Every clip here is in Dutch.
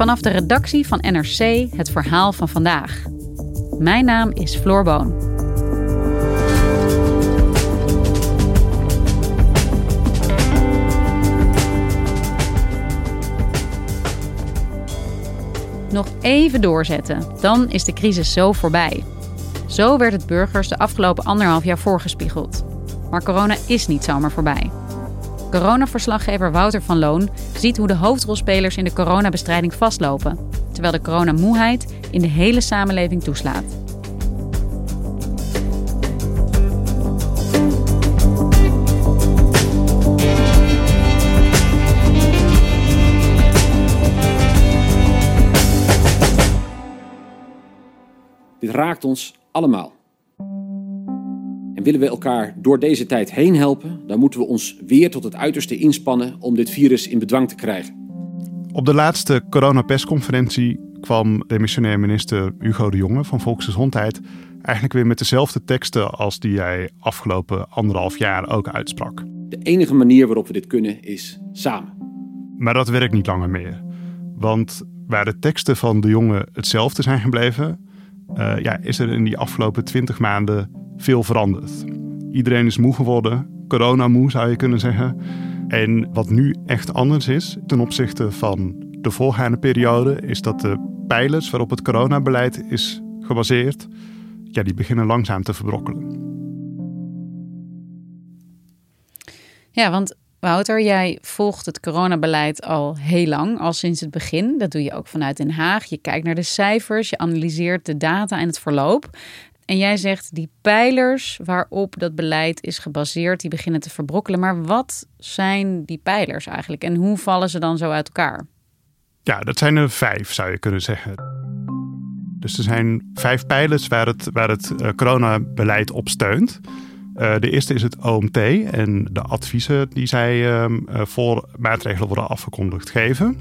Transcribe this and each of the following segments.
Vanaf de redactie van NRC het verhaal van vandaag. Mijn naam is Floor Boon. Nog even doorzetten, dan is de crisis zo voorbij. Zo werd het burgers de afgelopen anderhalf jaar voorgespiegeld. Maar corona is niet zomaar voorbij. Coronaverslaggever Wouter van Loon ziet hoe de hoofdrolspelers in de coronabestrijding vastlopen, terwijl de coronamoeheid in de hele samenleving toeslaat. Dit raakt ons allemaal. En willen we elkaar door deze tijd heen helpen, dan moeten we ons weer tot het uiterste inspannen om dit virus in bedwang te krijgen. Op de laatste coronapersconferentie kwam demissionair minister Hugo de Jonge van Volksgezondheid eigenlijk weer met dezelfde teksten als die hij afgelopen anderhalf jaar ook uitsprak. De enige manier waarop we dit kunnen is samen. Maar dat werkt niet langer meer. Want waar de teksten van de jongen hetzelfde zijn gebleven, uh, ja, is er in die afgelopen twintig maanden veel veranderd. Iedereen is moe geworden, corona-moe zou je kunnen zeggen. En wat nu echt anders is ten opzichte van de voorgaande periode, is dat de pijlers waarop het coronabeleid is gebaseerd, ja, die beginnen langzaam te verbrokkelen. Ja, want Wouter, jij volgt het coronabeleid al heel lang, al sinds het begin. Dat doe je ook vanuit Den Haag. Je kijkt naar de cijfers, je analyseert de data en het verloop. En jij zegt die pijlers waarop dat beleid is gebaseerd, die beginnen te verbrokkelen. Maar wat zijn die pijlers eigenlijk en hoe vallen ze dan zo uit elkaar? Ja, dat zijn er vijf, zou je kunnen zeggen. Dus er zijn vijf pijlers waar het, waar het uh, coronabeleid op steunt. Uh, de eerste is het OMT en de adviezen die zij uh, voor maatregelen worden afgekondigd geven.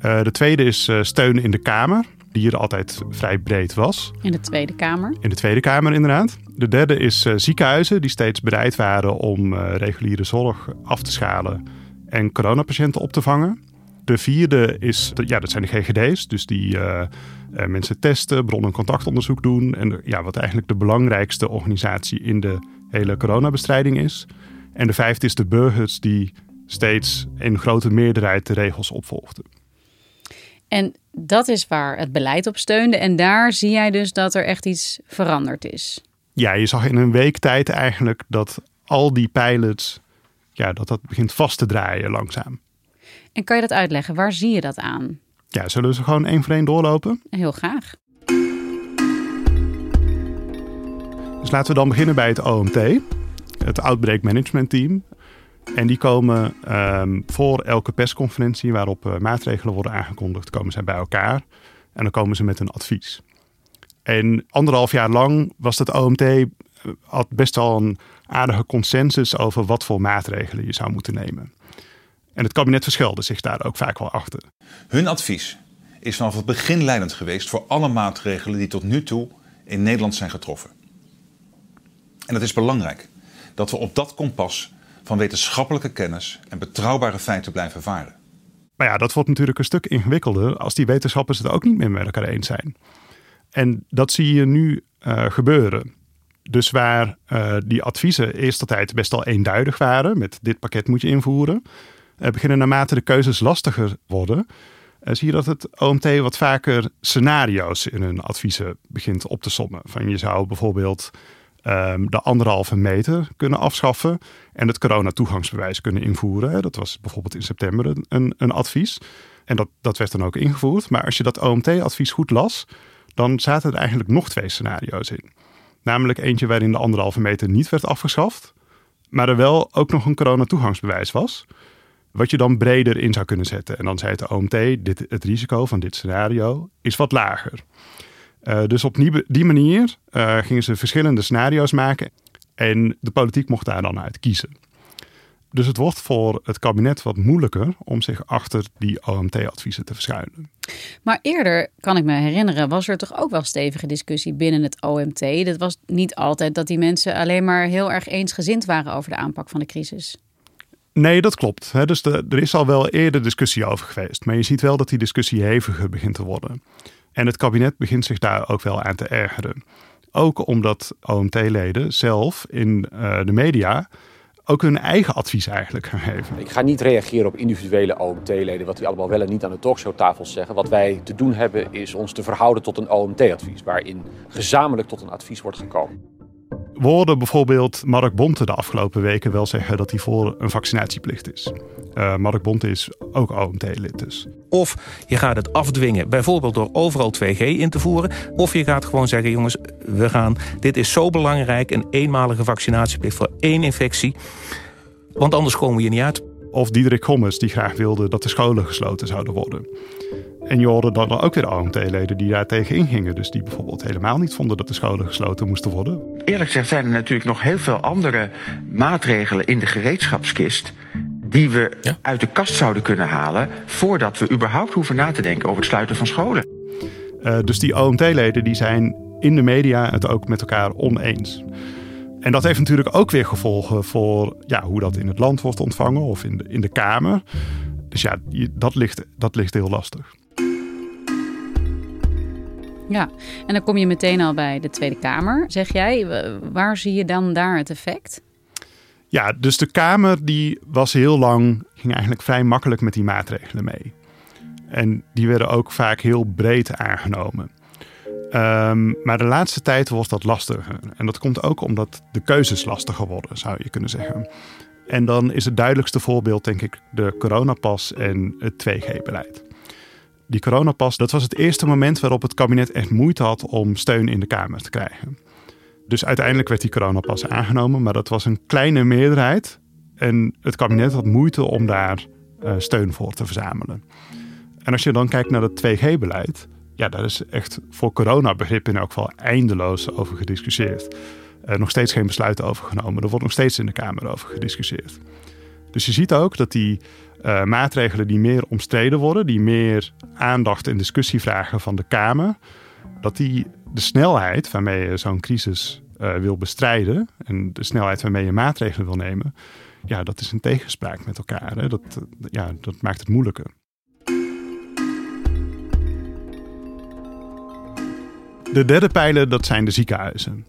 de tweede is steun in de Kamer die hier altijd vrij breed was. In de Tweede Kamer? In de Tweede Kamer, inderdaad. De derde is uh, ziekenhuizen, die steeds bereid waren om uh, reguliere zorg af te schalen en coronapatiënten op te vangen. De vierde is, ja, dat zijn de GGD's, dus die uh, mensen testen, bron- en contactonderzoek doen. En ja, wat eigenlijk de belangrijkste organisatie in de hele coronabestrijding is. En de vijfde is de burgers die steeds in grote meerderheid de regels opvolgden. En dat is waar het beleid op steunde. En daar zie jij dus dat er echt iets veranderd is. Ja, je zag in een week tijd eigenlijk dat al die pilots, ja, dat dat begint vast te draaien langzaam. En kan je dat uitleggen? Waar zie je dat aan? Ja, zullen we ze gewoon één voor één doorlopen? Heel graag. Dus laten we dan beginnen bij het OMT, het Outbreak Management Team. En die komen um, voor elke persconferentie waarop uh, maatregelen worden aangekondigd, komen zij bij elkaar. En dan komen ze met een advies. En anderhalf jaar lang was het OMT eh, had best wel een aardige consensus over wat voor maatregelen je zou moeten nemen. En het kabinet verschilde zich daar ook vaak wel achter. Hun advies is vanaf het begin leidend geweest voor alle maatregelen die tot nu toe in Nederland zijn getroffen. En het is belangrijk dat we op dat kompas van wetenschappelijke kennis en betrouwbare feiten blijven varen. Maar ja, dat wordt natuurlijk een stuk ingewikkelder als die wetenschappers het ook niet meer met elkaar eens zijn. En dat zie je nu uh, gebeuren. Dus waar uh, die adviezen eerst tijd best al eenduidig waren, met dit pakket moet je invoeren, uh, beginnen naarmate de keuzes lastiger worden, zie je dat het OMT wat vaker scenario's in hun adviezen begint op te sommen. Van je zou bijvoorbeeld um, de anderhalve meter kunnen afschaffen en het corona-toegangsbewijs kunnen invoeren. Dat was bijvoorbeeld in september een, een advies. En dat, dat werd dan ook ingevoerd. Maar als je dat OMT-advies goed las, dan zaten er eigenlijk nog twee scenario's in. Namelijk eentje waarin de anderhalve meter niet werd afgeschaft, maar er wel ook nog een coronatoegangsbewijs was. Wat je dan breder in zou kunnen zetten. En dan zei het OMT, dit, het risico van dit scenario is wat lager. Uh, dus op die, die manier uh, gingen ze verschillende scenario's maken. En de politiek mocht daar dan uit kiezen. Dus het wordt voor het kabinet wat moeilijker om zich achter die OMT-adviezen te verschuilen. Maar eerder, kan ik me herinneren, was er toch ook wel stevige discussie binnen het OMT. Dat was niet altijd dat die mensen alleen maar heel erg eensgezind waren over de aanpak van de crisis. Nee, dat klopt. Dus er is al wel eerder discussie over geweest. Maar je ziet wel dat die discussie heviger begint te worden. En het kabinet begint zich daar ook wel aan te ergeren. Ook omdat OMT-leden zelf in uh, de media ook hun eigen advies eigenlijk gaan geven. Ik ga niet reageren op individuele OMT-leden, wat die allemaal wel en niet aan de talkshowtafels zeggen. Wat wij te doen hebben is ons te verhouden tot een OMT-advies, waarin gezamenlijk tot een advies wordt gekomen. We hoorden bijvoorbeeld Mark Bonte de afgelopen weken wel zeggen dat hij voor een vaccinatieplicht is. Uh, Mark Bonte is ook OMT-lid dus. Of je gaat het afdwingen, bijvoorbeeld door overal 2G in te voeren. Of je gaat gewoon zeggen, jongens, we gaan, dit is zo belangrijk... een eenmalige vaccinatieplicht voor één infectie. Want anders komen we hier niet uit. Of Diederik Gommers, die graag wilde dat de scholen gesloten zouden worden. En je hoorde dan ook weer OMT-leden die daar tegen ingingen. Dus die bijvoorbeeld helemaal niet vonden dat de scholen gesloten moesten worden. Eerlijk gezegd zijn er natuurlijk nog heel veel andere maatregelen in de gereedschapskist die we uit de kast zouden kunnen halen voordat we überhaupt hoeven na te denken over het sluiten van scholen. Uh, dus die OMT-leden die zijn in de media het ook met elkaar oneens. En dat heeft natuurlijk ook weer gevolgen voor ja, hoe dat in het land wordt ontvangen of in de, in de Kamer. Dus ja, dat ligt, dat ligt heel lastig. Ja, en dan kom je meteen al bij de Tweede Kamer, zeg jij. Waar zie je dan daar het effect? Ja, dus de Kamer die was heel lang, ging eigenlijk vrij makkelijk met die maatregelen mee. En die werden ook vaak heel breed aangenomen. Um, maar de laatste tijd wordt dat lastiger. En dat komt ook omdat de keuzes lastiger worden, zou je kunnen zeggen. En dan is het duidelijkste voorbeeld, denk ik, de coronapas en het 2G-beleid. Die coronapas, dat was het eerste moment waarop het kabinet echt moeite had om steun in de Kamer te krijgen. Dus uiteindelijk werd die coronapas aangenomen, maar dat was een kleine meerderheid. En het kabinet had moeite om daar uh, steun voor te verzamelen. En als je dan kijkt naar het 2G-beleid, ja, daar is echt voor coronabegrip in elk geval eindeloos over gediscussieerd. Uh, nog steeds geen besluiten over genomen. Er wordt nog steeds in de Kamer over gediscussieerd. Dus je ziet ook dat die uh, maatregelen die meer omstreden worden, die meer aandacht en discussie vragen van de Kamer, dat die de snelheid waarmee je zo'n crisis uh, wil bestrijden en de snelheid waarmee je maatregelen wil nemen, ja, dat is een tegenspraak met elkaar. Hè? Dat, ja, dat maakt het moeilijker. De derde pijler, dat zijn de ziekenhuizen.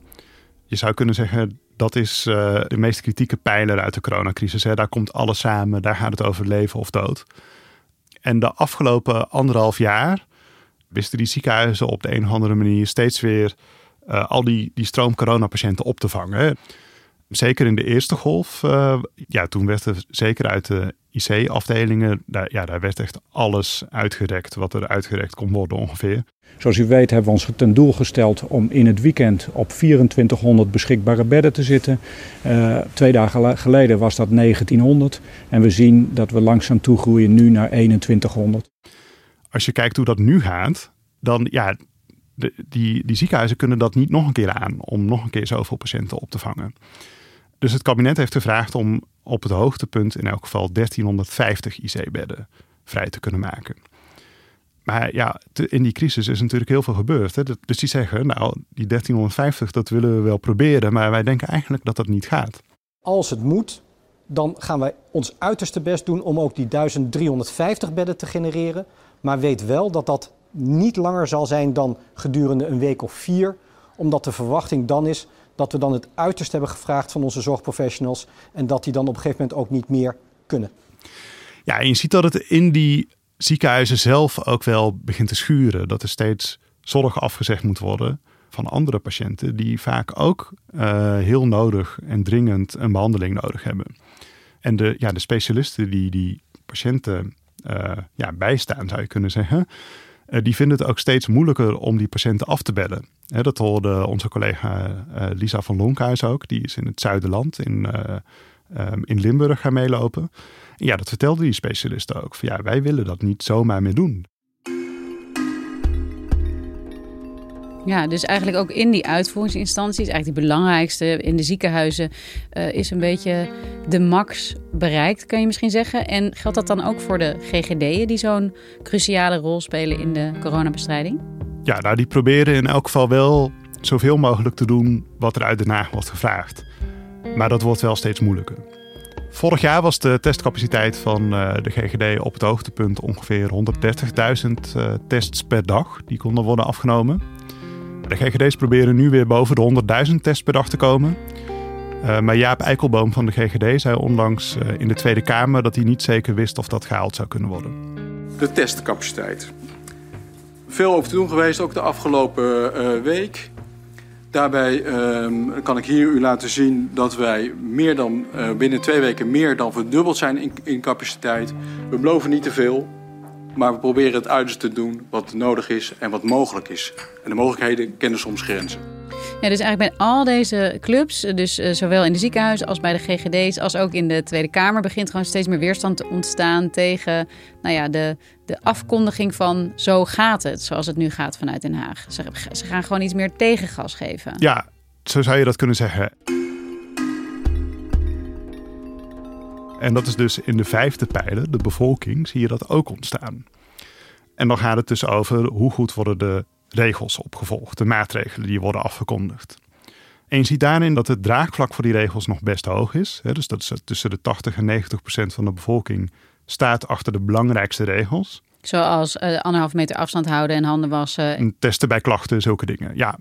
Je zou kunnen zeggen, dat is uh, de meest kritieke pijler uit de coronacrisis. Hè. Daar komt alles samen, daar gaat het over leven of dood. En de afgelopen anderhalf jaar wisten die ziekenhuizen op de een of andere manier steeds weer uh, al die, die stroom coronapatiënten op te vangen. Zeker in de eerste golf, uh, ja, toen werd er zeker uit de IC-afdelingen, daar, ja, daar werd echt alles uitgerekt wat er uitgerekt kon worden ongeveer. Zoals u weet hebben we ons ten doel gesteld om in het weekend op 2400 beschikbare bedden te zitten. Uh, twee dagen geleden was dat 1900 en we zien dat we langzaam toegroeien nu naar 2100. Als je kijkt hoe dat nu gaat, dan ja, de, die, die ziekenhuizen kunnen dat niet nog een keer aan om nog een keer zoveel patiënten op te vangen. Dus het kabinet heeft gevraagd om op het hoogtepunt in elk geval 1350 IC-bedden vrij te kunnen maken. Maar ja, in die crisis is natuurlijk heel veel gebeurd. Hè? Dus die zeggen, nou, die 1350, dat willen we wel proberen, maar wij denken eigenlijk dat dat niet gaat. Als het moet, dan gaan wij ons uiterste best doen om ook die 1350 bedden te genereren. Maar weet wel dat dat niet langer zal zijn dan gedurende een week of vier, omdat de verwachting dan is dat we dan het uiterste hebben gevraagd van onze zorgprofessionals en dat die dan op een gegeven moment ook niet meer kunnen. Ja, en je ziet dat het in die ziekenhuizen zelf ook wel begint te schuren. Dat er steeds zorg afgezegd moet worden van andere patiënten die vaak ook uh, heel nodig en dringend een behandeling nodig hebben. En de, ja, de specialisten die die patiënten uh, ja, bijstaan, zou je kunnen zeggen, die vinden het ook steeds moeilijker om die patiënten af te bellen. dat hoorde onze collega Lisa van Lonkhuis ook. Die is in het Zuiderland in, um, in Limburg gaan meelopen. Ja, dat vertelden die specialisten ook. Van, ja, wij willen dat niet zomaar meer doen. Ja, dus eigenlijk ook in die uitvoeringsinstanties, eigenlijk die belangrijkste in de ziekenhuizen, uh, is een beetje de max bereikt, kan je misschien zeggen. En geldt dat dan ook voor de GGD'en die zo'n cruciale rol spelen in de coronabestrijding? Ja, nou die proberen in elk geval wel zoveel mogelijk te doen wat er uit Den Haag wordt gevraagd. Maar dat wordt wel steeds moeilijker. Vorig jaar was de testcapaciteit van uh, de GGD op het hoogtepunt ongeveer 130.000 uh, tests per dag. Die konden worden afgenomen. De GGD's proberen nu weer boven de 100.000 tests per dag te komen. Uh, maar Jaap Eikelboom van de GGD zei onlangs in de Tweede Kamer dat hij niet zeker wist of dat gehaald zou kunnen worden. De testcapaciteit. Veel over te doen geweest, ook de afgelopen week. Daarbij uh, kan ik hier u laten zien dat wij meer dan, binnen twee weken meer dan verdubbeld zijn in, in, capaciteit. We beloven niet te veel, maar we proberen het uiterste te doen wat nodig is en wat mogelijk is. En de mogelijkheden kennen soms grenzen. Ja, dus eigenlijk bij al deze clubs, dus uh, zowel in de ziekenhuizen als bij de GGD's, als ook in de Tweede Kamer, begint gewoon steeds meer weerstand te ontstaan tegen nou ja, de, de afkondiging van zo gaat het, zoals het nu gaat vanuit Den Haag. Ze, ze gaan gewoon iets meer tegengas geven. Ja, zo zou je dat kunnen zeggen. En dat is dus in de vijfde pijler, de bevolking, zie je dat ook ontstaan. En dan gaat het dus over hoe goed worden de regels opgevolgd, de maatregelen die worden afgekondigd. En je ziet daarin dat het draagvlak voor die regels nog best hoog is. Dus dat is tussen de 80 en 90 procent van de bevolking staat achter de belangrijkste regels. Zoals uh, anderhalf meter afstand houden en handen wassen. En testen bij klachten, zulke dingen. Ja.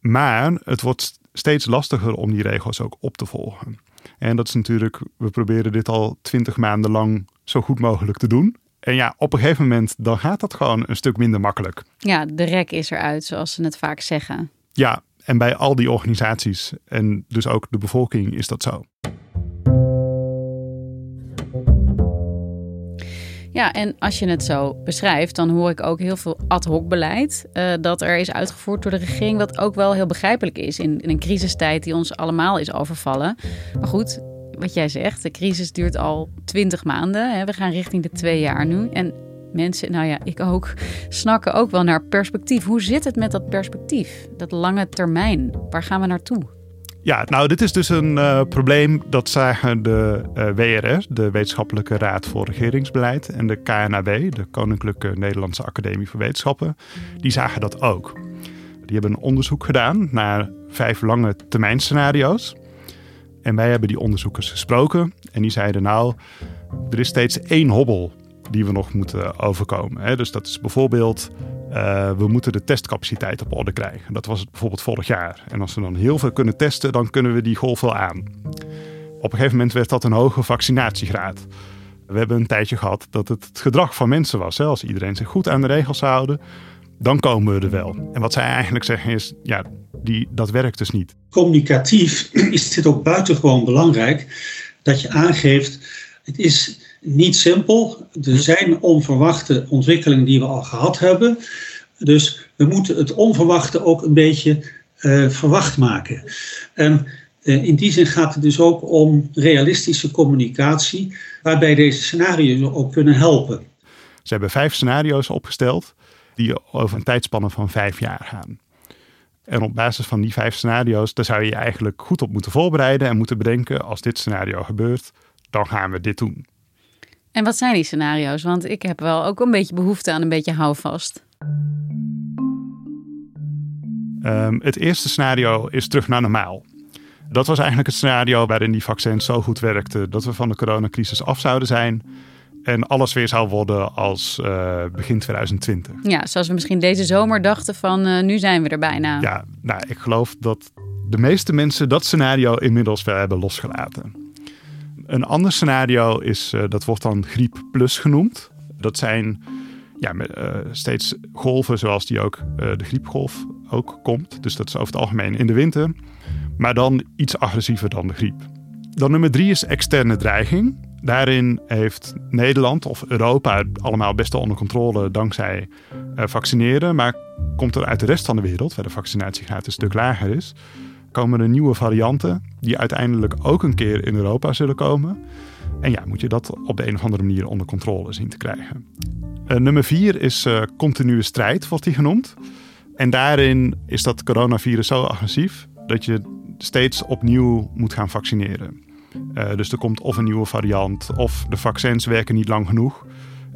Maar het wordt steeds lastiger om die regels ook op te volgen. En dat is natuurlijk, we proberen dit al twintig maanden lang zo goed mogelijk te doen. En ja, op een gegeven moment dan gaat dat gewoon een stuk minder makkelijk. Ja, de rek is eruit, zoals ze het vaak zeggen. Ja, en bij al die organisaties en dus ook de bevolking is dat zo. Ja, en als je het zo beschrijft, dan hoor ik ook heel veel ad hoc beleid uh, dat er is uitgevoerd door de regering, wat ook wel heel begrijpelijk is in, in een crisistijd die ons allemaal is overvallen. Maar goed, wat jij zegt, de crisis duurt al twintig maanden. Hè. We gaan richting de twee jaar nu. En mensen, nou ja, ik ook, snakken ook wel naar perspectief. Hoe zit het met dat perspectief? Dat lange termijn. Waar gaan we naartoe? Ja, nou, dit is dus een uh, probleem dat zagen de uh, eh, WRS, de Wetenschappelijke Raad voor Regeringsbeleid, en de KNAW, de Koninklijke Nederlandse Academie voor Wetenschappen. Die zagen dat ook. Die hebben een onderzoek gedaan naar vijf lange termijn scenario's. En wij hebben die onderzoekers gesproken en die zeiden nou, er is steeds één hobbel die we nog moeten overkomen. Hè? Dus dat is bijvoorbeeld, uh, we moeten de testcapaciteit op orde krijgen. Dat was het bijvoorbeeld vorig jaar. En als we dan heel veel kunnen testen, dan kunnen we die golf wel aan. Op een gegeven moment werd dat een hoge vaccinatiegraad. We hebben een tijdje gehad dat het het gedrag van mensen was. Als iedereen zich goed aan de regels zou houden, dan komen we er wel. En wat zij eigenlijk zeggen is, ja, die, dat werkt dus niet. Communicatief is dit ook buitengewoon belangrijk dat je aangeeft, het is niet simpel. Er zijn onverwachte ontwikkelingen die we al gehad hebben. Dus we moeten het onverwachte ook een beetje uh, verwacht maken. En uh, in die zin gaat het dus ook om realistische communicatie, waarbij deze scenario's ook kunnen helpen. Ze hebben vijf scenario's opgesteld die over een tijdspanne van vijf jaar gaan. En op basis van die vijf scenario's, daar zou je je eigenlijk goed op moeten voorbereiden en moeten bedenken: als dit scenario gebeurt, dan gaan we dit doen. En wat zijn die scenario's? Want ik heb wel ook een beetje behoefte aan een beetje houvast. Um, het eerste scenario is terug naar normaal. Dat was eigenlijk het scenario waarin die vaccins zo goed werkten dat we van de coronacrisis af zouden zijn. En alles weer zou worden als uh, begin 2020. Ja, zoals we misschien deze zomer dachten van uh, nu zijn we er bijna. Ja, nou, ik geloof dat de meeste mensen dat scenario inmiddels wel hebben losgelaten. Een ander scenario is, uh, dat wordt dan griep plus genoemd. Dat zijn ja, steeds golven zoals die ook de griepgolf ook komt. Dus dat is over het algemeen in de winter. Maar dan iets agressiever dan de griep. Dan nummer drie is externe dreiging. Daarin heeft Nederland of Europa allemaal best wel onder controle dankzij vaccineren. Maar komt er uit de rest van de wereld, waar de vaccinatiegraad een stuk lager is, komen er nieuwe varianten die uiteindelijk ook een keer in Europa zullen komen. En ja, moet je dat op de een of andere manier onder controle zien te krijgen. Uh, nummer vier is uh, continue strijd, wordt die genoemd. En daarin is dat coronavirus zo agressief dat je steeds opnieuw moet gaan vaccineren. Uh, dus er komt of een nieuwe variant of de vaccins werken niet lang genoeg.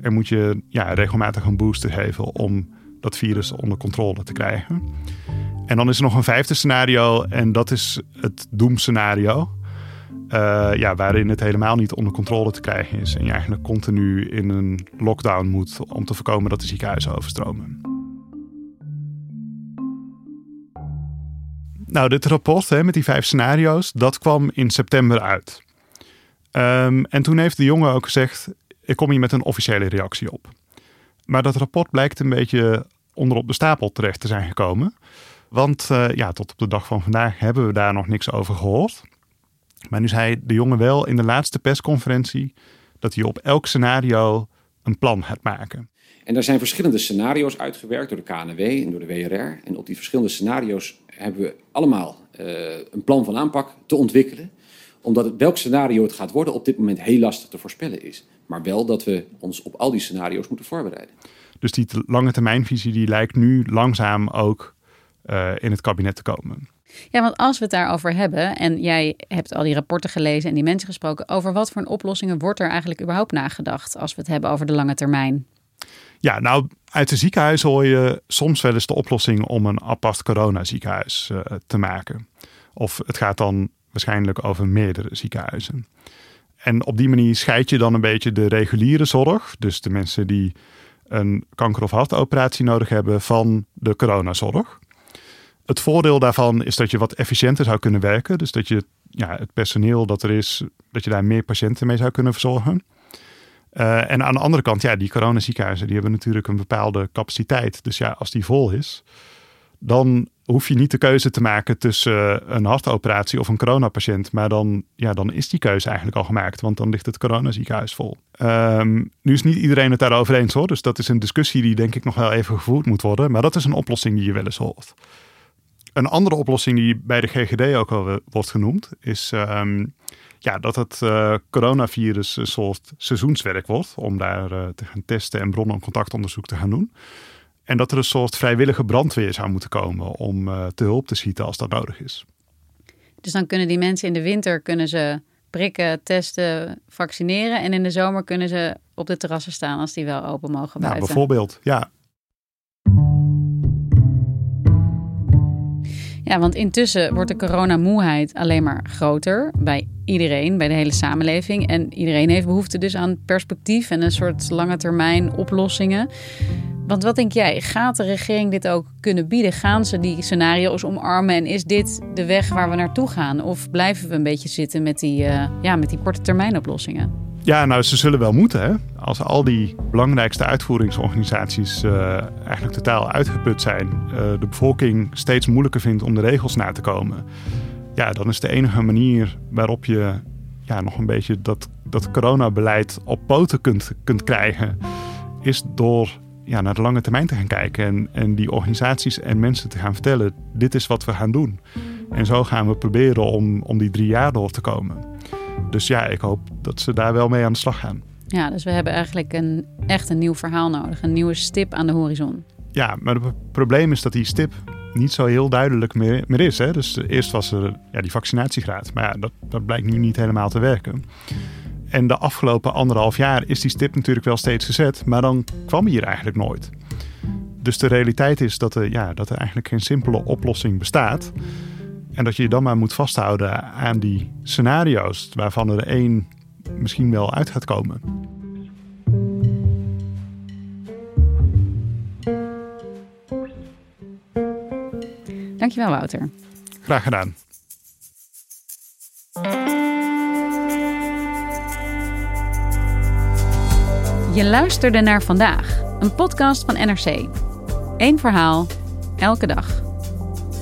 En moet je ja, regelmatig een booster geven om dat virus onder controle te krijgen. En dan is er nog een vijfde scenario en dat is het doemscenario. Uh, ja, waarin het helemaal niet onder controle te krijgen is. En je eigenlijk continu in een lockdown moet om te voorkomen dat de ziekenhuizen overstromen. Nou, dit rapport hè, met die vijf scenario's, dat kwam in september uit. Um, en toen heeft de jongen ook gezegd: Ik kom hier met een officiële reactie op. Maar dat rapport blijkt een beetje onderop de stapel terecht te zijn gekomen. Want uh, ja, tot op de dag van vandaag hebben we daar nog niks over gehoord. Maar nu zei de jongen wel in de laatste persconferentie dat hij op elk scenario een plan gaat maken. En er zijn verschillende scenario's uitgewerkt door de KNW en door de WRR. En op die verschillende scenario's hebben we allemaal uh, een plan van aanpak te ontwikkelen. Omdat het, welk scenario het gaat worden op dit moment heel lastig te voorspellen is. Maar wel dat we ons op al die scenario's moeten voorbereiden. Dus die lange termijnvisie die lijkt nu langzaam ook uh, in het kabinet te komen. Ja, want als we het daarover hebben, en jij hebt al die rapporten gelezen en die mensen gesproken, over wat voor oplossingen wordt er eigenlijk überhaupt nagedacht als we het hebben over de lange termijn? Ja, nou, uit de ziekenhuizen hoor je soms wel eens de oplossing om een apart coronaziekenhuis uh, te maken. Of het gaat dan waarschijnlijk over meerdere ziekenhuizen. En op die manier scheid je dan een beetje de reguliere zorg, dus de mensen die een kanker- of hartoperatie nodig hebben, van de coronazorg. Het voordeel daarvan is dat je wat efficiënter zou kunnen werken. Dus dat je ja, het personeel dat er is, dat je daar meer patiënten mee zou kunnen verzorgen. Uh, en aan de andere kant, ja, die coronaziekenhuizen, die hebben natuurlijk een bepaalde capaciteit. Dus ja, als die vol is, dan hoef je niet de keuze te maken tussen een hartoperatie of een coronapatiënt. Maar dan, ja, dan is die keuze eigenlijk al gemaakt, want dan ligt het coronaziekenhuis vol. Um, nu is niet iedereen het daarover eens hoor, dus dat is een discussie die denk ik nog wel even gevoerd moet worden. Maar dat is een oplossing die je wel eens hoort. Een andere oplossing die bij de GGD ook al wordt genoemd, is um, ja, dat het uh, coronavirus een soort seizoenswerk wordt. Om daar uh, te gaan testen en bronnen- en contactonderzoek te gaan doen. En dat er een soort vrijwillige brandweer zou moeten komen om uh, te hulp te schieten als dat nodig is. Dus dan kunnen die mensen in de winter kunnen ze prikken, testen, vaccineren. En in de zomer kunnen ze op de terrassen staan als die wel open mogen buiten. Nou, bijvoorbeeld, ja. Ja, want intussen wordt de coronamoeheid alleen maar groter bij iedereen, bij de hele samenleving. En iedereen heeft behoefte dus aan perspectief en een soort lange termijn oplossingen. Want wat denk jij, gaat de regering dit ook kunnen bieden? Gaan ze die scenario's omarmen en is dit de weg waar we naartoe gaan? Of blijven we een beetje zitten met die, uh, ja, met die korte termijn oplossingen? Ja, nou, ze zullen wel moeten. Hè? Als al die belangrijkste uitvoeringsorganisaties uh, eigenlijk totaal uitgeput zijn, uh, de bevolking steeds moeilijker vindt om de regels na te komen, ja, dan is de enige manier waarop je ja, nog een beetje dat, dat coronabeleid op poten kunt, kunt krijgen, is door ja, naar de lange termijn te gaan kijken en, en die organisaties en mensen te gaan vertellen: dit is wat we gaan doen. En zo gaan we proberen om, om die drie jaar door te komen. Dus ja, ik hoop dat ze daar wel mee aan de slag gaan. Ja, dus we hebben eigenlijk een, echt een nieuw verhaal nodig. Een nieuwe stip aan de horizon. Ja, maar het probleem is dat die stip niet zo heel duidelijk meer, meer is. Hè? Dus eerst was er ja, die vaccinatiegraad. Maar ja, dat, dat blijkt nu niet helemaal te werken. En de afgelopen anderhalf jaar is die stip natuurlijk wel steeds gezet. Maar dan kwam hij hier eigenlijk nooit. Dus de realiteit is dat er, ja, dat er eigenlijk geen simpele oplossing bestaat. En dat je je dan maar moet vasthouden aan die scenario's, waarvan er één misschien wel uit gaat komen. Dankjewel, Wouter. Graag gedaan. Je luisterde naar vandaag, een podcast van NRC. Eén verhaal, elke dag.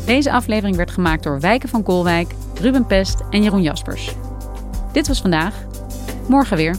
Deze aflevering werd gemaakt door Wijken van Koolwijk, Ruben Pest en Jeroen Jaspers. Dit was vandaag. Morgen weer.